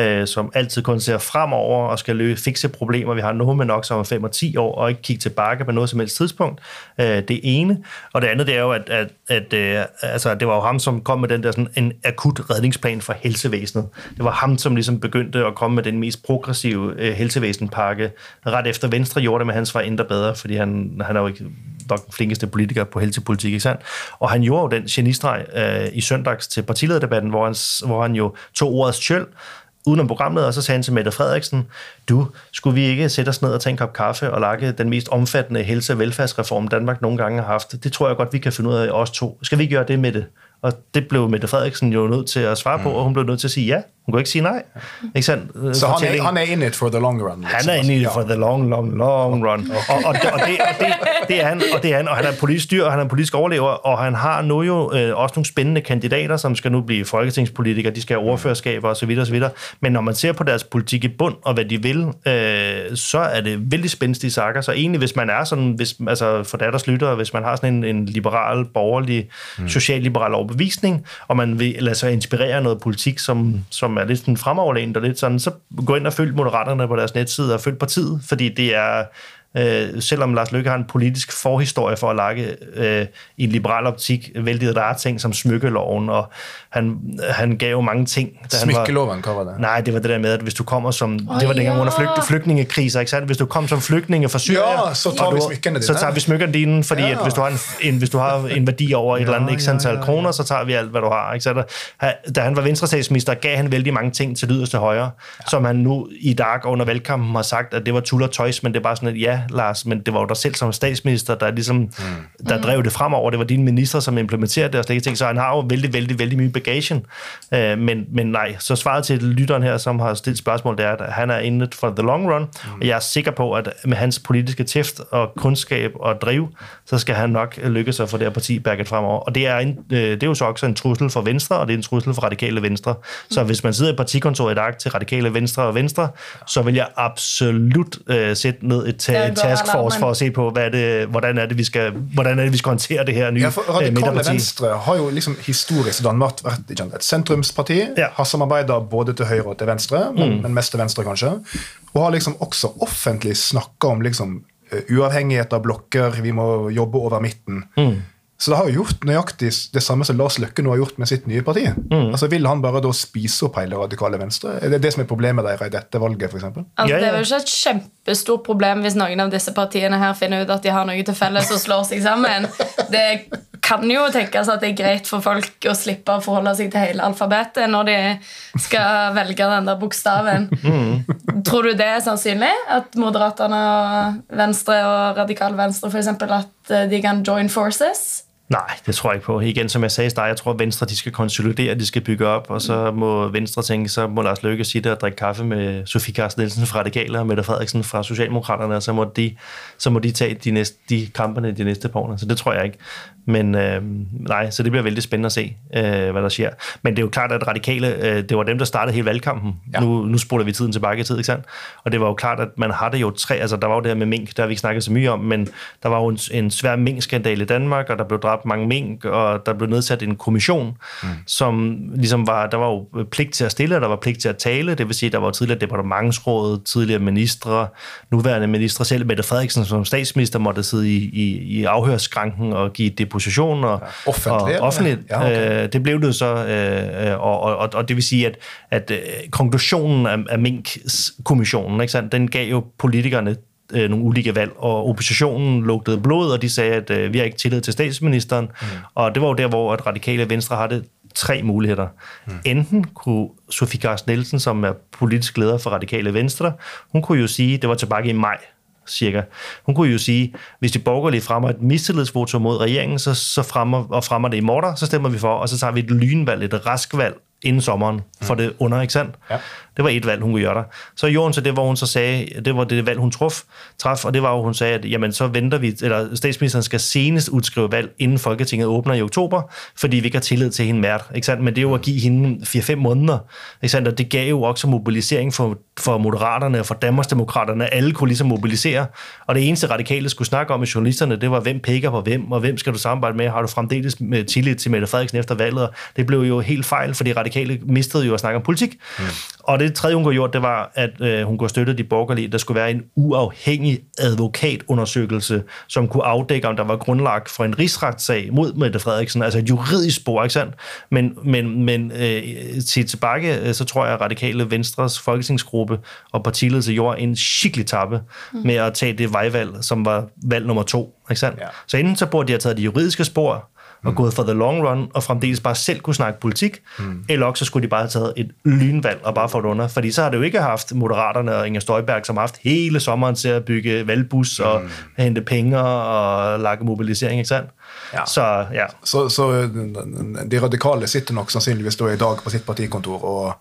øh, som altid kun ser fremover og skal løse, fikse problemer, vi har nu med nok som om 5 og 10 år, og ikke kigge tilbage på noget som helst tidspunkt. Øh, det ene. Og det andet, det er jo, at, at, at øh, altså, det var jo ham, som kom med den der sådan en akut redningsplan for helsevæsenet. Det var ham, som ligesom begyndte at komme med den mest progressive øh, helsevæsenpakke, ret efter Venstre gjorde det, men hans var endda bedre, fordi han, han er jo ikke nok den flinkeste politiker på helsepolitik, ikke sandt? Og han gjorde jo den genistreg øh, i søndags til partilederdebatten, hvor han, hvor han jo tog ordets tjøl, udenom programmet, og så sagde han til Mette Frederiksen, du, skulle vi ikke sætte os ned og tage en kop kaffe og lage den mest omfattende helse- og velfærdsreform, Danmark nogle gange har haft? Det tror jeg godt, vi kan finde ud af os to. Skal vi gøre det, Mette? Og det blev Mette Frederiksen jo nødt til at svare på, og hun blev nødt til at sige ja. Hun kunne ikke sige nej. Ikke sandt? Så han er, han er in it for the long run. han er inde i det Ja. for the long, long, long run. Og, og, det, og, det, og det, det, er han, og det er han, og han er politisk dyr, og han er politisk overlever, og han har nu jo øh, også nogle spændende kandidater, som skal nu blive folketingspolitikere, de skal have ordførerskaber osv. osv. Men når man ser på deres politik i bund, og hvad de vil, øh, så er det vældig spændstige sager. Så egentlig, hvis man er sådan, hvis, altså for deres lyttere, hvis man har sådan en, en liberal, borgerlig, mm. socialliberal overbevisning, og man vil lade sig inspirere af noget politik, som, som er lidt sådan fremoverlænet og lidt sådan, så gå ind og følg Moderaterne på deres netside og følg partiet, fordi det er, øh, selvom Lars Løkke har en politisk forhistorie for at lage øh, i en liberal optik vældig rare ting som smykkeloven, og han, han gav jo mange ting. Da han var, var det? Nej, det var det der med, at hvis du kommer som... Oh, det var dengang ja. under flygt, flygtningekriser, ikke sandt? Hvis du kom som flygtninge fra Syrien... Ja, så tager vi smykkerne dine. Så tager vi smykkerne dine, fordi Ja. at hvis, du har en, en, hvis du har en værdi over et eller andet Ja, ikke ja, antal ja, ja. kroner, så tager vi alt, hvad du har. Ikke sandt? Han- Da han var venstrestatsminister, gav han vældig mange ting til yderste højre, ja. som han nu i dag under valgkampen har sagt, at det var tul og tøjs, men det er bare sådan, at ja, Lars, men det var jo dig selv som statsminister, der ligesom, mm. der drev det fremover. Det var dine minister, som implementerede det og slet ikke ting. Så han har jo vældig, vældig, vældig mye bagagen. Øh, men, men nej, så svaret til lytteren her, som har stillet spørgsmål, det er, at han er inde for the long run, mm. og jeg er sikker på, at med hans politiske tæft og kundskab og driv, så skal han nok lykkes at få det her parti bakket fremover. Og det er, en, øh, det er jo så også en trussel for Venstre, og det er en trussel for radikale Venstre. Så hvis man sidder i partikontoret i dag til radikale Venstre og Venstre, så vil jeg absolut øh, sætte ned et Der går taskforce for at se på, hvad er det, hvordan, er det, vi skal, hvordan er det, vi skal håndtere det her nye Ja, for øh, Radikale midterparti. Venstre har jo liksom historisk i Danmark vært ikke et sentrumsparti. Ja. Har samarbeida både til høyre og til venstre, men, Mm. men mest til venstre, kanskje. Og har liksom også offentlig snakka om liksom eh, uavhengighet av blokker, vi må jobbe over midten. Mm. Så det har jo gjort nøyaktig det samme som Lars Løkke nå har gjort med sitt nye parti. Mm. Altså Vil han bare da spise opp hele radikale venstre? Er det det som er problemet deres i dette valget, f.eks.? Altså, Ja, Det er vel ikke et kjempestort problem hvis noen av disse partiene her finner ut at de har noe til felles og slår seg sammen. Det kan jo tenkes at det er greit for folk å slippe å forholde seg til hele alfabetet når de skal velge den der bokstaven. Tror du det er sannsynlig? At Moderaterne og Venstre og Radikal Venstre for eksempel, at eh, de kan join forces? Nej, det tror jeg ikke på. Igen, som jeg sagde i jeg tror, at Venstre de skal konsolidere, de skal bygge op, og så må Venstre tænke, så må Lars Løkke sitte og drikke kaffe med Sofie Carsten Nielsen fra Radikale og Mette Frederiksen fra Socialdemokraterne, og så må de, så må de tage de, næste, de kamperne de næste par år. Så det tror jeg ikke. Men øh, nej, så det bliver vældig spændende at se, øh, hvad der sker. Men det er jo klart, at Radikale, øh, det var dem, der startede hele valgkampen. Ja. Nu, nu spoler vi tiden tilbage i tid, ikke sandt? Og det var jo klart, at man har det jo tre, altså der var jo det her med mink, der har vi ikke snakket så mye om, men der var jo en, en svær minkskandal i Danmark, og der blev dræbt mange mink, og der blev nedsat en kommission, mm. som ligesom var, der var jo pligt til at stille, og der var pligt til at tale, det vil sige, der var jo tidligere departementsråd, tidligere ministre, nuværende ministre, selv Mette Frederiksen som statsminister måtte sidde i, i, i afhørsskranken og give deposition og, offentligt, og offentligt. Ja, okay. Øh, det blev det så, øh, øh, og, og, og det vil sige, at, at øh, konklusionen af, af Mink-kommissionen, ikke sandt, den gav jo politikerne øh, nogle ulike valg, og oppositionen lugtede blod, og de sagde, at øh, vi har ikke tillid til statsministeren, mm. og det var jo der, hvor at radikale venstre har det tre muligheder. Mm. Enten kunne Sofie Carsten Nielsen, som er politisk leder for radikale venstre, hun kunne jo sige, det var tilbage i maj cirka. Hun kunne jo sige, hvis de borgerlige fremmer et mistillidsvotum mod regeringen, så, så fremmer, og fremmer det i morter, så stemmer vi for, og så tager vi et lynvalg, et raskvalg inden sommeren for det under, ikke sandt? Ja. Det var et valg, hun kunne gøre der. Så gjorde hun så det, hvor hun så sagde, det var det valg, hun traf, traf og det var jo, hun sagde, at jamen, så venter vi, eller statsministeren skal senest udskrive valg, inden Folketinget åbner i oktober, fordi vi ikke har tillid til hende mært, ikke sandt? Men det er jo at give hende 4-5 måneder, ikke sandt? Og det gav jo også mobilisering for, for Moderaterne og for Danmarksdemokraterne. Alle kunne ligesom mobilisere, og det eneste radikale skulle snakke om i journalisterne, det var, hvem pikker på hvem, og hvem skal du samarbejde med? Har du fremdeles med tillid til Mette Frederiksen efter valget? Og det blev jo helt fejl, fordi radikale mistede jo at snakke om politik. Mm. Og det tredje, hun kunne gjort, det var, at øh, hun kunne støtte de borgerlige. Der skulle være en uafhængig advokatundersøgelse, som kunne afdække, om der var grundlag for en rigsretssag mod Mette Frederiksen. Altså et juridisk spor, ikke sandt? Men, men, men øh, til tilbage, øh, så tror jeg, at Radikale Venstres folketingsgruppe og partiledelse gjorde en skikkelig tappe mm. med at tage det vejvalg, som var valg nummer to. Ikke sandt? Ja. Så enten så burde de have taget det juridiske spor, og gået for the long run, og fremdeles bare selv kunne snakke politik, mm. eller også så skulle de bare have taget et lynvalg og bare få det under. Fordi så har det jo ikke haft Moderaterne og Inger Støjberg, som har haft hele sommeren til at bygge valgbus mm. og hente penge og lage mobilisering, ikke sandt? Ja. Så ja, Så, så øh, de radikale sitter nok sannsynligvis da i dag på sitt partikontor og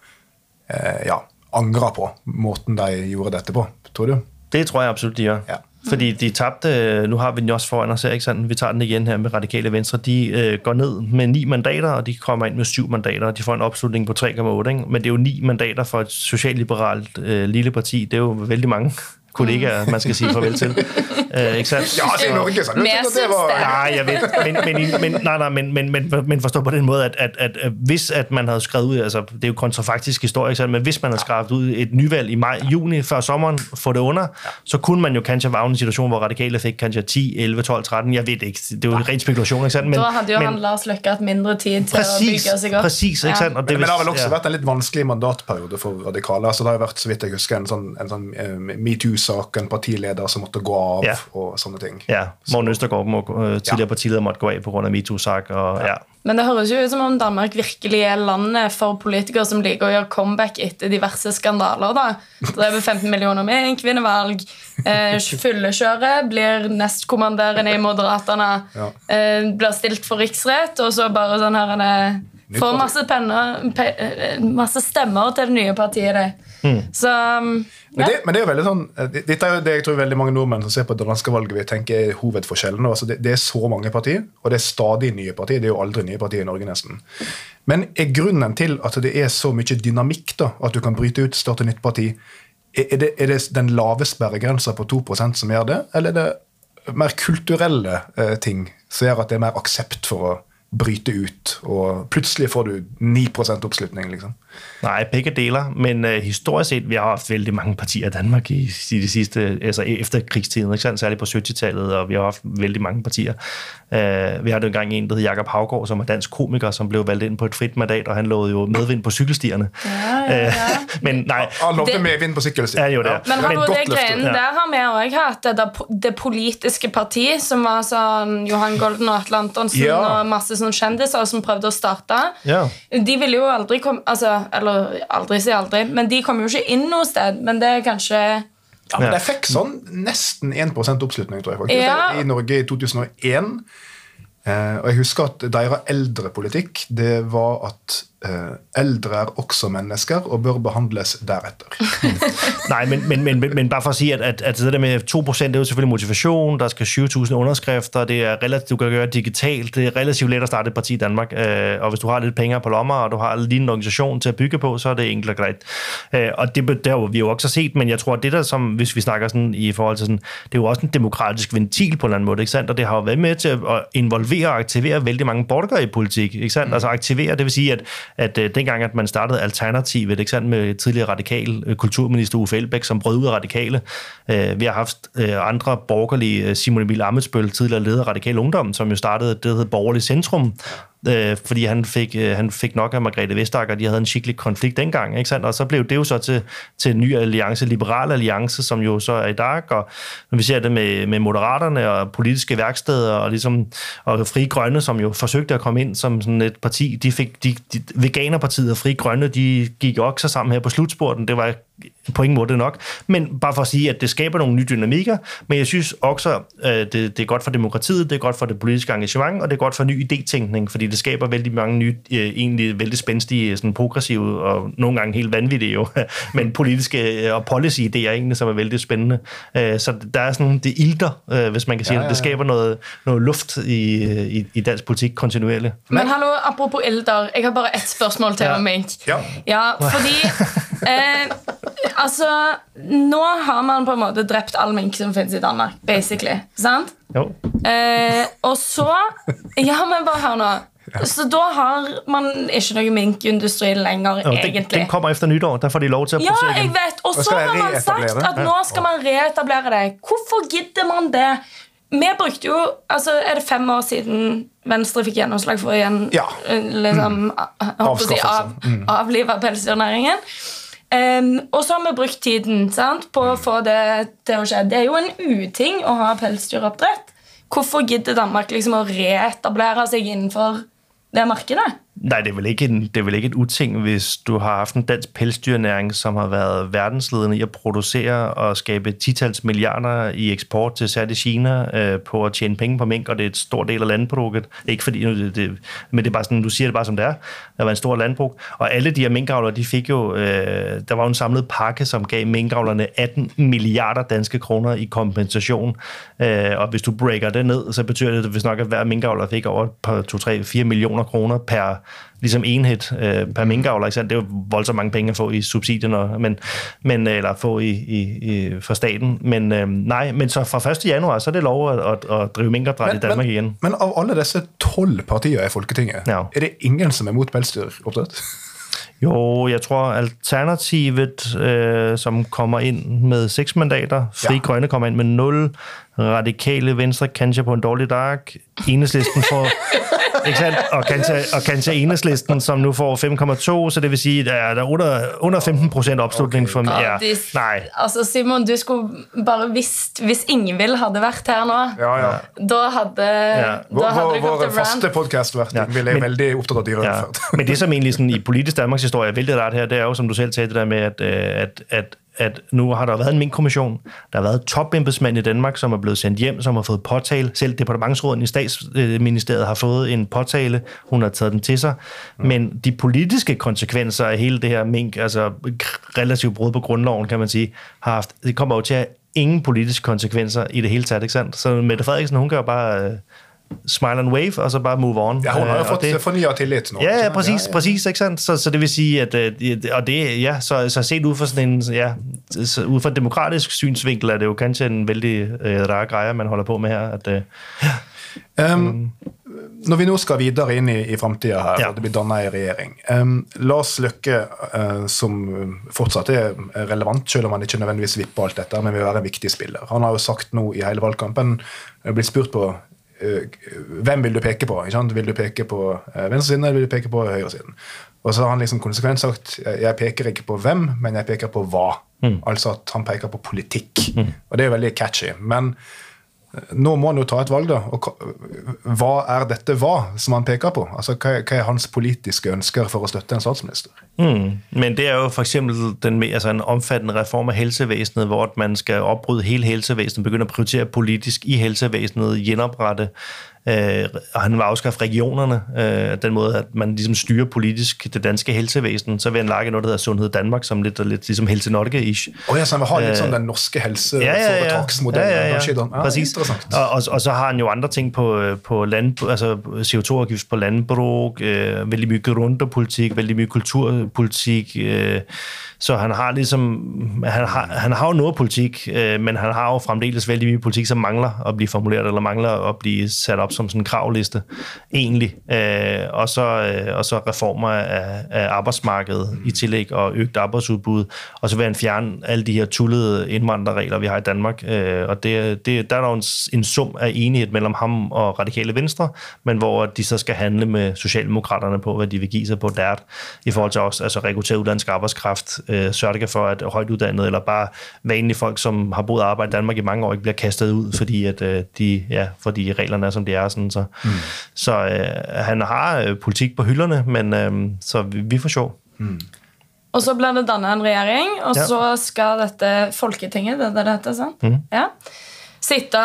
eh, ja, angrer på måten de gjorde dette på, tror du? det tror jeg absolut, de gør. Ja. Fordi de tabte, nu har vi den jo også foran os her, ikke sandt? Vi tager den igen her med Radikale Venstre. De øh, går ned med ni mandater, og de kommer ind med syv mandater, og de får en opslutning på 3,8. Ikke? Men det er jo ni mandater for et socialliberalt øh, lille parti. Det er jo vældig mange kollegaer, man skal sige farvel til. [laughs] Øh, ikke sandt? Ja, jeg det synes var... det er- Nej, jeg ved, men, men, men, nej, nej, men, men, men, men forstå på den måde, at, at, at, at hvis at man havde skrevet ud, altså det er jo kontrafaktisk historie, ikke sandt? men hvis man havde skrevet ud et nyvalg i maj, juni, før sommeren, få det under, så kunne man jo kanskje være i en situation, hvor radikale fik kanskje 10, 11, 12, 13, jeg ved det ikke, det er jo en ren spekulation, ikke sandt? Men, Da hadde jo men, han Lars Løkke hatt mindre tid til å Præcis, bygge seg opp. præcis, ikke sandt? Og Men, men det har vel også ja. vært en litt vanskelig mandatperiode for radikale. Altså, det har jo vært, så vidt jeg husker, en sånn, en sånn eh, metoo-sak, en partileder som måtte gå av, Ja. og sånne ting. Ja, Morten Østergaard, må, øh, tidligere partileder, måtte gå af på grund af MeToo-sak, og ja. Men det høres jo ut som om Danmark virkelig er landet for politikere som liker å gjøre comeback etter diverse skandaler. da. Drevet 15 millioner med kvinnevalg. Eh, Fyllekjøret blir nestkommanderende i Moderaterne. Ja. Eh, blir stilt for riksrett, og så bare sånn her en, Nytt Får masse, penner, pe, eh, masse stemmer til det nye partiet. det. Så um, Men, ja. det, men det er jo veldig sånn eh, Dette er jo det jeg tror veldig mange nordmenn som ser på det danske valget, vil tenke er hovedforskjellen. Altså det, det er så mange partier, og det er stadig nye partier. Det er jo aldri nye partier i Norge, nesten. Men er grunnen til at det er så mye dynamikk, da, at du kan bryte ut, starte nytt parti, er det, er det den lave sperregrensa på 2% som gjør det, eller er det mer kulturelle eh, ting som gjør at det er mer aksept for å bryte ut, og plutselig får du 9 oppslutning, liksom? Nej, begge deler, men øh, historisk set, vi har haft vældig mange partier i Danmark i, i de sidste, altså efter krigstiden, ikke sandt? særligt på 70-tallet, og vi har haft vældig mange partier. Uh, vi har jo engang en, der hed Jakob Havgård, som er dansk komiker, som blev valgt ind på et frit mandat, og han lovede jo medvind på cykelstierne. Ja, ja, ja. [laughs] Øh, men nej, Han lovte Det- medvind på sykkelsti. Ja, jo, det er. Men hallo, godt det Ja. der har vi også hatt det, der, det politiske parti, som var sånn Johan Golden og Atle Antonsen Ja. og masse sånn kjendiser som prøvde å starte. Ja. De ville jo aldri komme altså, Eller aldri si aldri, men de kom jo ikke inn noe sted. Men det er kanskje Ja, men. De fikk sånn nesten 1 oppslutning, tror jeg, faktisk, Ja. i Norge i 2001. Eh, og jeg husker at deres eldrepolitikk det var at eh, eldre er også mennesker og bør behandles deretter. [laughs] Nej, men, men, men, men, bare for at sige, at, at, at det der med 2%, det er jo selvfølgelig motivation, der skal 20.000 underskrifter, det er relativt, du kan gøre det digitalt, det er relativt let at starte et parti i Danmark, eh, og hvis du har lidt penge på lommer, og du har lige en organisation til at bygge på, så er det enkelt og greit. Øh, og det, det har vi jo også set, men jeg tror, at det der, som, hvis vi snakker sådan i forhold til sådan, det er jo også en demokratisk ventil på en eller anden måde, ikke sandt? Og det har jo været med til at involvere og aktivere vældig mange borgere i politik, ikke sandt? Mm. Altså aktivere, det vil sige, at, at øh, dengang, at man startede Alternativet, ikke sandt, med tidligere radikal øh, kulturminister Uffe Elbæk, som brød ud af radikale. Øh, vi har haft øh, andre borgerlige, øh, Simon Emil Amitsbøl, tidligere leder af Radikal Ungdom, som jo startede det, der hed Borgerlig Centrum, øh, fordi han fik, øh, han fik nok af Margrethe Vestager, de havde en skikkelig konflikt dengang, ikke sandt? Og så blev det jo så til, til en ny alliance, Liberal Alliance, som jo så er i dag, og når vi ser det med, med moderaterne og politiske værksteder, og ligesom og Fri Grønne, som jo forsøgte at komme ind som sådan et parti, de fik, de, de, Veganerpartiet og Fri Grønne, de gik også sammen her på slutspurten, det var på ingen måde nok. Men bare for at sige, at det skaber nogle nye dynamikker, men jeg synes også, at det, det er godt for demokratiet, det er godt for det politiske engagement, og det er godt for ny idétænkning, fordi det skaber vældig mange nye, øh, egentlig vældig spændstige, sådan progressive og nogle gange helt vanvittige jo, [laughs] men politiske øh, og policy-idéer egentlig, som er vældig spændende. Øh, så der er sådan, det ilter, hvis man kan sige ja, ja, ja. det. Skaber noget, noget luft i, i, i dansk politik kontinuerligt. Men hallo, apropos ilter, jeg har bare et spørgsmål til ja. mig. Ja. ja, fordi eh, [laughs] altså, nå har man på en måte drept all mink som finnes i Danmark, basically. Sant? Jo. Eh, og så Ja, men bare hør nå. Så da har man ikke noe minkindustri lenger, ja, egentlig. Den kommer efter nyttår. Der får de lov til produsere Ja, jeg vet. Og så har man sagt at nå skal man reetablere det. Hvorfor gidder man det? Vi brukte jo altså Er det fem år siden Venstre fikk gjennomslag for igjen ja. liksom, mm. Avskaffelse. Av, mm. avlive pelsdyrnæringen? Um, og så har vi brukt tiden sant, på å få det til å skje. Det er jo en uting å ha pelsdyroppdrett. Hvorfor gidder Danmark liksom å reetablere seg innenfor det markedet? Nej, det er, vel ikke en, det er vel ikke et uting, hvis du har haft en dansk pelsdyrnæring, som har været verdensledende i at producere og skabe titals milliarder i eksport til særligt Kina øh, på at tjene penge på mink, og det er et stort del af landbruget. Ikke fordi, det, det, men det er bare sådan, du siger det bare som det er. Der var en stor landbrug. Og alle de her minkavlere, de fik jo, øh, der var jo en samlet pakke, som gav minkavlerne 18 milliarder danske kroner i kompensation. Øh, og hvis du breaker det ned, så betyder det, hvis nok, at hver minkavler fik over 2, 3, 4 millioner kroner per ligesom enhed øh, per minkavler. Ikke? Det er jo voldsomt mange penge at få i subsidierne, men, men, eller få i, i, i, for staten. Men øh, nej, men så fra 1. januar, så er det lov at, at, at drive minkopdræt i Danmark men, igen. Men av alle disse 12 partier i Folketinget, ja. er det ingen som er mot pelsdyropdræt? [laughs] Jo, jeg tror Alternativet, øh, som kommer ind med seks mandater, Fri ja. Grønne kommer ind med 0, Radikale Venstre kanskje på en dårlig dag, Enhedslisten får [laughs] ikke sandt? Og Kansja, og Kansja Enhedslisten, som nu får 5,2, så det vil sige, at der er under, under 15 procent opslutning okay. for ja, det, Nej. Altså Simon, du skulle bare hvis, hvis Ingvild hadde vært her nå, ja, ja. da hadde, ja. da hadde det kommet Vår faste podcastvert ja. Ingvild er men, veldig dyrevelferd. Ja. Men det som egentlig sådan, i politisk Danmarks historie er vældig rart her, det er jo, som du selv sagde, det der med, at, øh, at, at at nu har der været en minkkommission, der har været topembedsmænd i Danmark, som er blevet sendt hjem, som har fået påtale. Selv departementsråden i statsministeriet har fået en påtale. Hun har taget den til sig. Men de politiske konsekvenser af hele det her mink, altså relativt brud på grundloven, kan man sige, har haft, det kommer jo til at ingen politiske konsekvenser i det hele taget, ikke sandt? Så Mette Frederiksen, hun gør bare øh, smile and wave, og så bare move on. Ja, hun har jo fået det, fornyet tillit nu. Ja, ja, præcis, ja, ja. præcis, ikke sandt? Så, så det vil sige, at, øh, og det, ja, så, så set ud fra sådan en, ja, så ud fra en demokratisk synsvinkel, er det jo kanskje en vældig uh, rar greie, man holder på med her, at, uh, ja. Um, når vi nå skal videre inn i, i framtida her, ja. og det blir danna ei regjering um, Lars Løkke, uh, som fortsatt er relevant, selv om han ikke nødvendigvis vipper alt dette, men vil være en viktig spiller. Han har jo sagt nå i hele valgkampen, blitt spurt på hvem vil du peke på? Vil du peke på eh, venstresiden eller vil du peke på høyresiden? Og så har han liksom konsekvent sagt jeg peker ikke på hvem, men jeg peker på hva. Mm. Altså at han peker på politikk. Mm. Og det er veldig catchy. Men nå må han jo ta et valg, da. Og hva er dette hva som han peker på? Altså, hva, er hans politiske ønsker for å støtte en statsminister? Mm. Men det er jo f.eks. den, altså en omfattende reform av helsevesenet, hvor man skal oppbryte hele helsevesenet, begynne å prioritere politisk i helsevesenet, gjenopprette Øh, og han vil afskaffe regionerne, øh, den måde, at man ligesom styrer politisk det danske helsevæsen. Så vil han lage noget, der hedder Sundhed Danmark, som lidt, lidt ligesom Helse Norge-ish. Og ja, så han vil have lidt sådan den norske helseforetaksmodel. Ja, ja, ja. ja, ja. Præcis. Og, og, og, så har han jo andre ting på, på land, altså CO2-afgift på landbrug, øh, vældig mye grunderpolitik, vældig mye kulturpolitik, øh, så han har ligesom, han har, han har jo noget politik, øh, men han har jo fremdeles vældig mye politik, som mangler at blive formuleret, eller mangler at blive sat op som sådan en kravliste, egentlig. Øh, og, så, øh, og så reformer af, af arbejdsmarkedet i tillæg, og øget arbejdsudbud, og så vil han fjerne alle de her tullede indvandrerregler, vi har i Danmark. Øh, og det, det, der er der en, en sum af enighed mellem ham og Radikale Venstre, men hvor de så skal handle med Socialdemokraterne på, hvad de vil give sig på der, i forhold til også altså rekruttere udlandsk arbejdskraft, øh, sørge for, at højt uddannede eller bare vanlige folk, som har boet og arbejdet i Danmark i mange år, ikke bliver kastet ud, fordi, at, øh, de, ja, fordi reglerne er, som de er. Sådan, så mm. så øh, han har øh, politik på hylderne, men øh, så vi, vi får sjov. Mm. Og så blir det dannet en regjering, og Ja. så skal dette Folketinget det er det heter, sant? Ja. sitte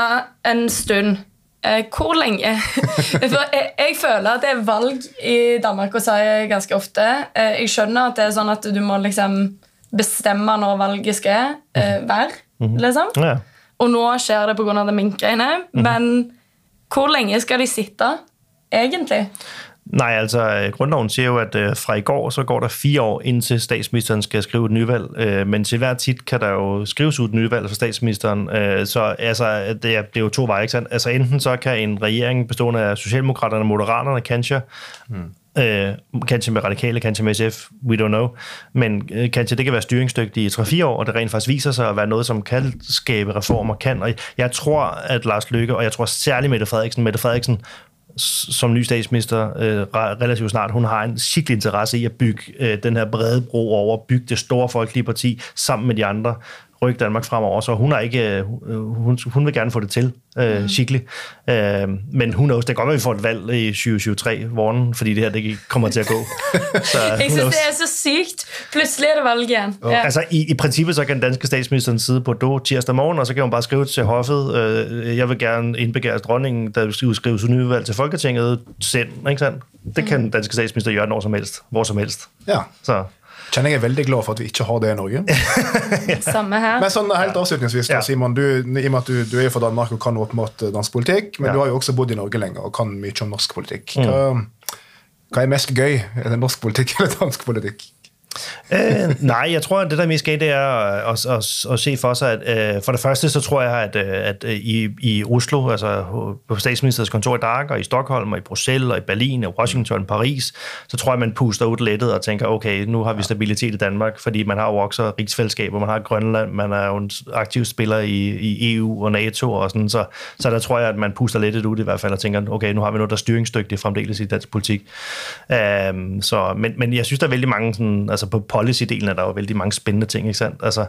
en stund. Eh, hvor lenge? [laughs] For jeg, jeg føler at det er valg i Danmark, og sier ganske ofte. Eh, jeg skjønner at det er sånn at du må liksom bestemme når valget skal eh, være. Liksom. Ja. Og nå skjer det pga. det minkgreiene. Men hvor lenge skal de sitte, egentlig? Nej, altså øh, grundloven siger jo, at øh, fra i går, så går der fire år, indtil statsministeren skal skrive et nyvalg. Øh, men til hver tid kan der jo skrives ud et nyvalg for statsministeren. Øh, så altså, det, er, det er jo to veje, ikke sandt? Altså enten så kan en regering bestående af Socialdemokraterne og Moderaterne, kanskje, Øh, kanskje med radikale, kanskje med SF, we don't know. Men øh, kanskje det kan være styringsdygtigt i 3-4 år, og det rent faktisk viser sig at være noget, som kan skabe reformer, kan. Og jeg tror, at Lars Løkke, og jeg tror særligt Mette Frederiksen, Mette Frederiksen, som ny statsminister øh, relativt snart, hun har en skikkelig interesse i at bygge øh, den her brede bro over, bygge det store folkelige parti sammen med de andre, rykke Danmark fremover, så hun, er ikke, øh, hun, hun vil gerne få det til, øh, mm. skikkelig. Øh, men hun knows, det kan godt være, at vi får et valg i 2023 morgen, fordi det her det ikke kommer til at gå. [laughs] så, Jeg synes knows? det er så sykt. Plutselig er det valg igjen. Ja. Altså, i, i princippet så kan den danske statsminister sidde på do tirsdag morgen, og så kan hun bare skrive til hoffet, øh, jeg vil gerne indbegære dronningen, der skal udskrives en nyvalg til Folketinget, send, ikke sandt? Det kan den danske statsminister gøre når som helst, hvor som helst. Ja. Så Kjenner jeg er veldig glad for at vi ikke har det i Norge. [laughs] Samme her. Men sånn helt avslutningsvis, da, Ja. Simon, du, i og med at du, du er fra Danmark og kan åpenbart eh, dansk politikk, men Ja. du har jo også bodd i Norge lenge og kan mye om norsk politikk. Hva, hva er mest gøy? Er det norsk politikk [laughs] eller dansk politikk? Øh, nej, jeg tror, at det der er mest galt, det er at, at, at, at se for sig, at øh, for det første, så tror jeg, at, øh, at øh, i, i Oslo, altså på statsministeriets kontor i Dag, og i Stockholm, og i Bruxelles, og i Berlin, og Washington, Paris, så tror jeg, man puster ud lettet og tænker, okay, nu har vi stabilitet i Danmark, fordi man har jo også rigsfællesskab, og man har Grønland, man er jo en aktiv spiller i, i EU og NATO, og sådan, så, så der tror jeg, at man puster lettet ud i hvert fald, og tænker, okay, nu har vi noget, der er styringsdygtigt fremdeles i dansk politik. Um, så, men, men jeg synes, der er vældig mange sådan, altså på policy-delen er der jo vældig mange spændende ting, ikke sandt? Altså,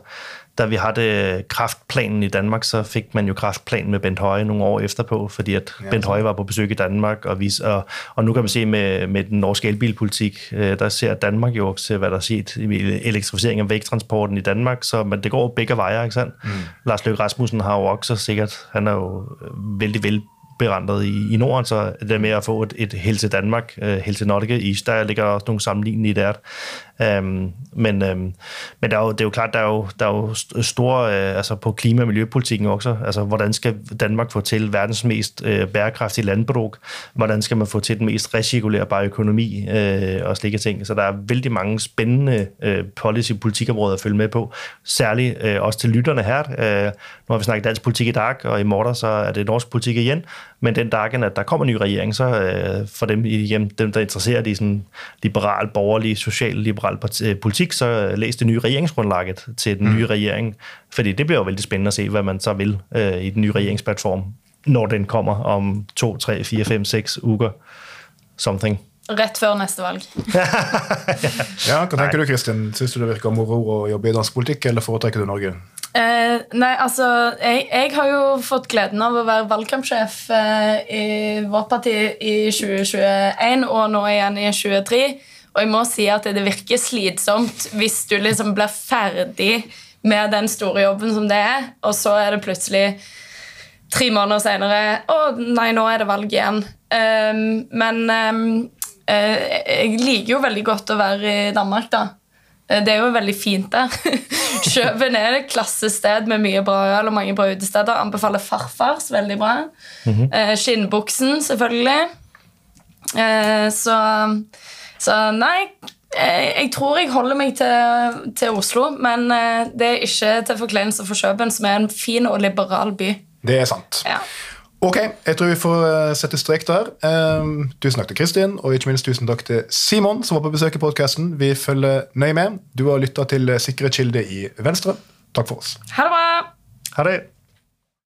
da vi havde kraftplanen i Danmark, så fik man jo kraftplanen med Bent Høje nogle år efterpå, fordi at ja, Bent Høje var på besøg i Danmark, og, vi, og, og nu kan man se med, med den norske elbilpolitik, øh, der ser Danmark jo også, hvad der er set i elektrificering af vægtransporten i Danmark, så men det går begge veje, ikke sandt? Mm. Lars Løkke Rasmussen har jo også sikkert, han er jo vældig vel berandret i, i Norden, så det med at få et, et Helse Danmark, uh, Helse Norge is, der ligger også nogle sammenlignelige der. Øhm, men øhm, men der er jo, det er jo klart, der er jo, der er jo store, øh, altså på klima- og miljøpolitikken også, altså hvordan skal Danmark få til verdens mest øh, bærekraftige landbrug, hvordan skal man få til den mest recirkulerbare økonomi øh, og slike ting, så der er vældig mange spændende øh, policy-politikområder at følge med på, særligt øh, også til lytterne her. Øh, nu har vi snakket dansk politik i dag, og i morgen så er det norsk politik igen, men den dagen, at der kommer en ny regering, så øh, for dem, hjem, dem der er interesseret i sådan liberal, borgerlig, social-liberal parti- politik, så øh, læs det nye regeringsgrundlaget til den nye regering. Fordi det bliver jo vældig spændende at se, hvad man så vil øh, i den nye regeringsplatform, når den kommer om 2, 3, 4, 5, 6 uger. Something. Rett før neste valg. [laughs] Ja, hva tenker du, Kristin? Syns du det virker moro å jobbe i dansk politikk, eller foretrekker du Norge? Eh, nei, altså jeg, jeg har jo fått gleden av å være valgkampsjef eh, i vårt parti i 2021 og nå igjen i 2023. Og jeg må si at det virker slitsomt hvis du liksom blir ferdig med den store jobben som det er, og så er det plutselig tre måneder senere Å, nei, nå er det valg igjen. Um, men um, jeg liker jo veldig godt å være i Danmark, da. Eh, Det er jo veldig fint der. [laughs] Kjøben er et klassested med mye bra øl og mange bra utesteder. Anbefaler Farfars, veldig bra. Eh, Skinnbuksen, selvfølgelig. Eh, Så, så nei eh, Jeg tror jeg holder meg til, til Oslo, men eh, det er ikke til forkleinelse for Kjøben, som er en fin og liberal by. Det er sant. Ja. Ok, jeg tror vi får eh, sette strek der. Um, tusen takk til Kristin, og ikke minst tusen takk til Simon, som var på besøk i podkasten. Vi følger nøye med. Du har lytta til Sikre kilder i Venstre. Takk for oss. Ha det bra! Ha det!